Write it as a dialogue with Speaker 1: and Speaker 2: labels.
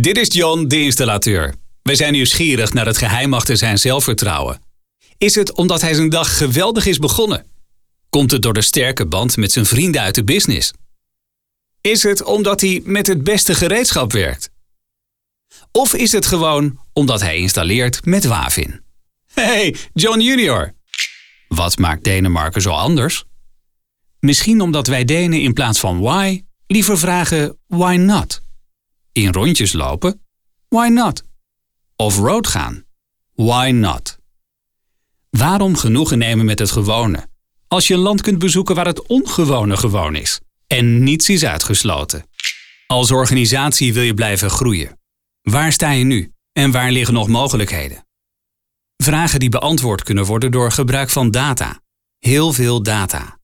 Speaker 1: Dit is John, de installateur. Wij zijn nieuwsgierig naar het geheim achter zijn zelfvertrouwen. Is het omdat hij zijn dag geweldig is begonnen? Komt het door de sterke band met zijn vrienden uit de business? Is het omdat hij met het beste gereedschap werkt? Of is het gewoon omdat hij installeert met Wavin? Hey, John Junior! Wat maakt Denemarken zo anders? Misschien omdat wij Denen in plaats van why liever vragen why not? In rondjes lopen? Why not? Of road gaan? Why not? Waarom genoegen nemen met het gewone? Als je een land kunt bezoeken waar het ongewone gewoon is en niets is uitgesloten. Als organisatie wil je blijven groeien. Waar sta je nu en waar liggen nog mogelijkheden? Vragen die beantwoord kunnen worden door gebruik van data. Heel veel data.